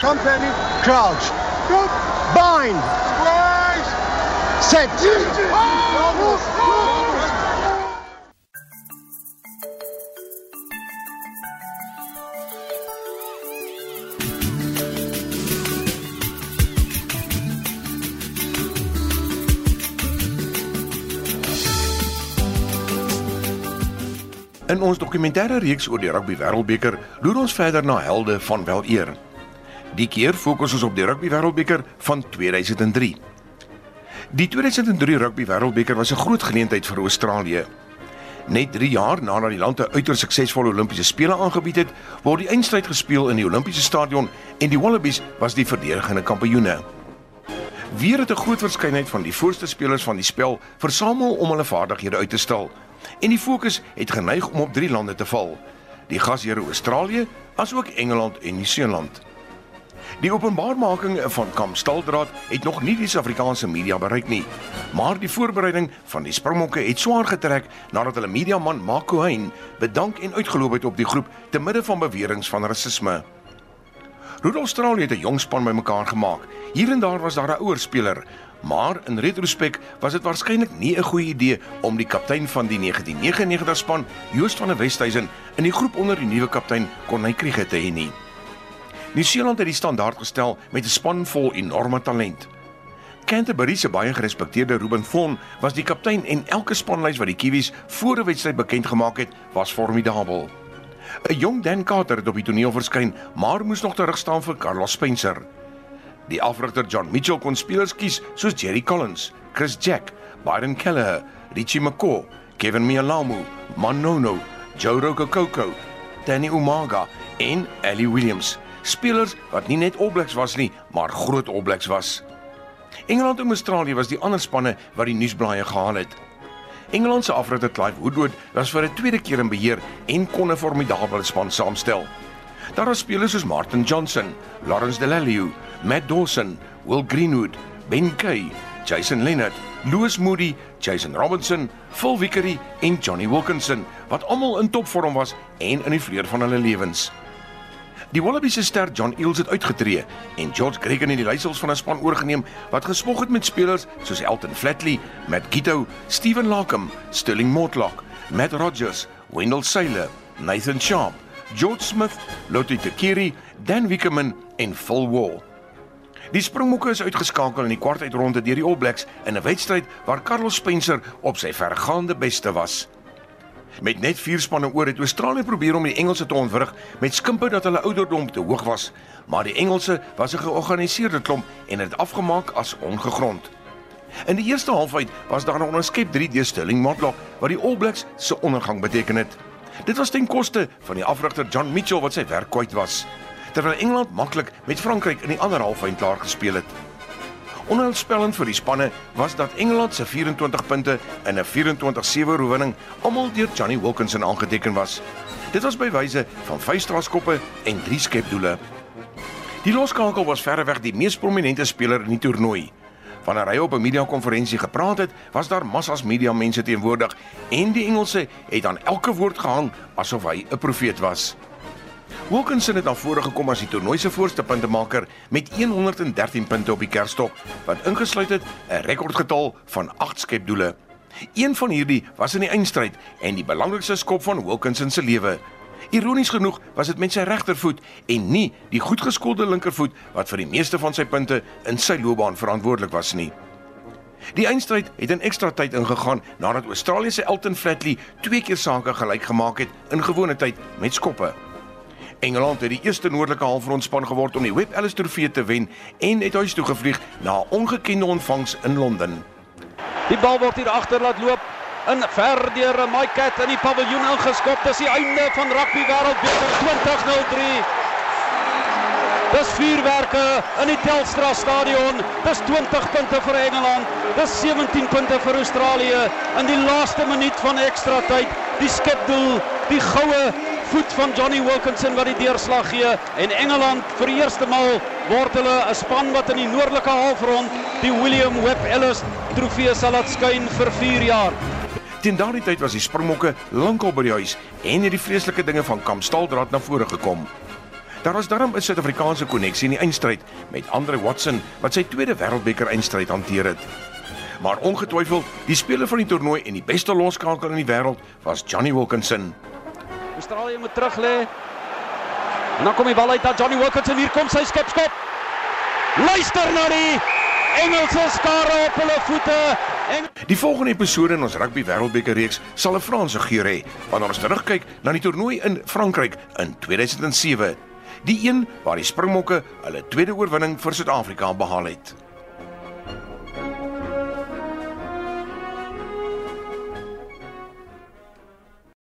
Company, crouch. Bind. Set. In ons dokumentêre reeks oor die Rugby Wêreldbeker loer ons verder na helde van wel eer. Die keer fokus ons op die Rugby Wêreldbeker van 2003. Die 2003 Rugby Wêreldbeker was 'n groot geleentheid vir Australië. Net 3 jaar nadat die land 'n uiters suksesvolle Olimpiese spele aangebied het, word die eindstryd gespeel in die Olimpiese stadion en die Wallabies was die verdedigende kampioene. Weer het 'n groot verskeidenheid van die voorste spelers van die spel versamel om hulle vaardighede uit te stal. En die fokus het geneig om op drie lande te val: die gasheer Australië, asook Engeland en Nieu-Seeland. Die openbaarmaking van Kamp Staldraad het nog nie die Suid-Afrikaanse media bereik nie, maar die voorbereiding van die Springbokke het swaar getrek nadat hulle mediaman Marco Hein bedank en uitgeloop het op die groep te midde van beweringe van rasisme. Rudolf Australië het 'n jong span bymekaar gemaak. Hier en daar was daar 'n ouer speler, maar in retrospek was dit waarskynlik nie 'n goeie idee om die kaptein van die 1999 span, Joost van der Westhuizen, in die groep onder die nuwe kaptein Kriege te hê nie. Nieu-Seeland het die standaard gestel met 'n span vol enorme talent. Canterbury se baie gerespekteerde Ruben Von was die kaptein en elke spanlys wat die Kiwis voor 'n wedstryd bekend gemaak het, was formidabel. 'n Jong Dan Carter het op die toneel verskyn, maar moes nog terug staan vir Carlos Spencer. Die afrigter John Mitchell kon spelers kies soos Jerry Collins, Chris Jack, Byron Kelleher, Richie McCaw, Kevin Mialamu, Manono, Joe Rokoko, Danny Umaga en Ellie Williams. Spelers wat nie net All Blacks was nie, maar groot All Blacks was. Engeland en Australië was die ander spanne wat die nuusblaaie gehaal het. Engeland se afrigter Clive Woodward was vir 'n tweede keer in beheer en kon 'n formidabele span saamstel. Daar was spelers soos Martin Johnson, Lawrence Delalue, Matt Dawson, Will Greenwood, Ben Kay, Jason Leonard, Louis Moody, Jason Robinson, Phil Vickery en Johnny Wilkinson wat almal in topvorm was en in die vleur van hulle lewens. Die Wallabies se ster John Eales het uitgetree en George Gregan het die leiersels van 'n span oorgeneem wat gespog het met spelers soos Elton Flatley, Matt Gito, Steven Larkham, Sterling Mortlock, Matt Rogers, Wendell Sailor, Nathan Sharp, George Smith, Lottie Tekiri, Dan Wickerman en Phil Wall. Die Springbokke is uitgeskakel in die kwartuitronde deur die All Blacks in 'n wedstryd waar Carlos Spencer op sy vergaande beste was. Met net 4 spanne oor het Australië probeer om die Engelse te ontwrig met skimpe dat hulle ouderdom te hoog was, maar die Engelse was 'n georganiseerde klomp en het afgemaak as ongegrond. In die eerste halfuit was daar 'n onderskep 3 deur Sterling Mortlock wat die All Blacks se ondergang beteken het. Dit was ten koste van die afrigter John Mitchell wat sy werk kwyt was, terwyl Engeland maklik met Frankryk in die ander halfuit klaar gespeel het. Onheilspellend vir die spanne was dat Engeland se 24 punte in 'n 24-7 oorwinning almal deur Johnny Wilkinson aangeteken was. Dit was by wyse van vyf strafskoppe en drie skepdoele. Die loskakel was verreweg die mees prominente speler in die toernooi. Wanneer hy op 'n media-konferensie gepraat het, was daar massas media-mense teenwoordig en die Engelse het aan elke woord gehang asof hy 'n profeet was. Wilkinson het na vore gekom as die toernooi se voorste puntemaker met 113 punte op die kerstok wat ingesluit het 'n rekordgetal van 8 skepdoele. Een van hierdie was in die eindstryd en die belangrikste skop van Wilkinson se lewe. Ironies genoeg was dit met sy regtervoet en nie die goedgeskoelde linkervoet wat vir die meeste van sy punte in sy loopbaan verantwoordelik was nie. Die eindstryd het in ekstra tyd ingegaan nadat Australië se Elton Flatley twee keer sake gelyk gemaak het in gewone tyd met skoppe. Engeland het die eerste noordelike halfrondspan geword om die Webb Ellis Trofee te wen en het huis toe gevlieg na ongekende ontvangs in Londen. Die bal word hier agter laat loop in ver deur Mike Cat in die paviljoen ingeskop. Dis die einde van rugby wêreldbeker 2003. Dis vuurwerke in die Telstra stadion. Dis 20 punte vir Engeland. Dis 17 punte vir Australië in die laaste minuut van ekstra tyd. Die skipdoel, die goue voet van Johnny Wilkinson wat die deurslag gee en Engeland vir die eerste maal word hulle 'n span wat in die noordelike halfrond die William Webb Ellis trofee sal laat skyn vir 4 jaar. Teen daardie tyd was die Springbokke lankal by die huis en het die vreeslike dinge van Kamp Staaldraad na vore gekom. Daar was darm 'n Suid-Afrikaanse koneksie in die eindstryd met Andre Watson wat sy tweede Wêreldbeker eindstryd hanteer het. Maar ongetwyfeld, die speler van die toernooi en die beste loskakel in die wêreld was Johnny Wilkinson. Australië moet terug lê. En dan kom die bal uit na Johnny Wilkinson hier kom sy skipskop. Luister na die Engelse skare op hulle voete. En Die volgende episode in ons rugby wêreldbeker reeks sal 'n Franse geur hê wanneer ons terugkyk na die toernooi in Frankryk in 2007. Die een waar die Springbokke hulle tweede oorwinning vir Suid-Afrika behaal het.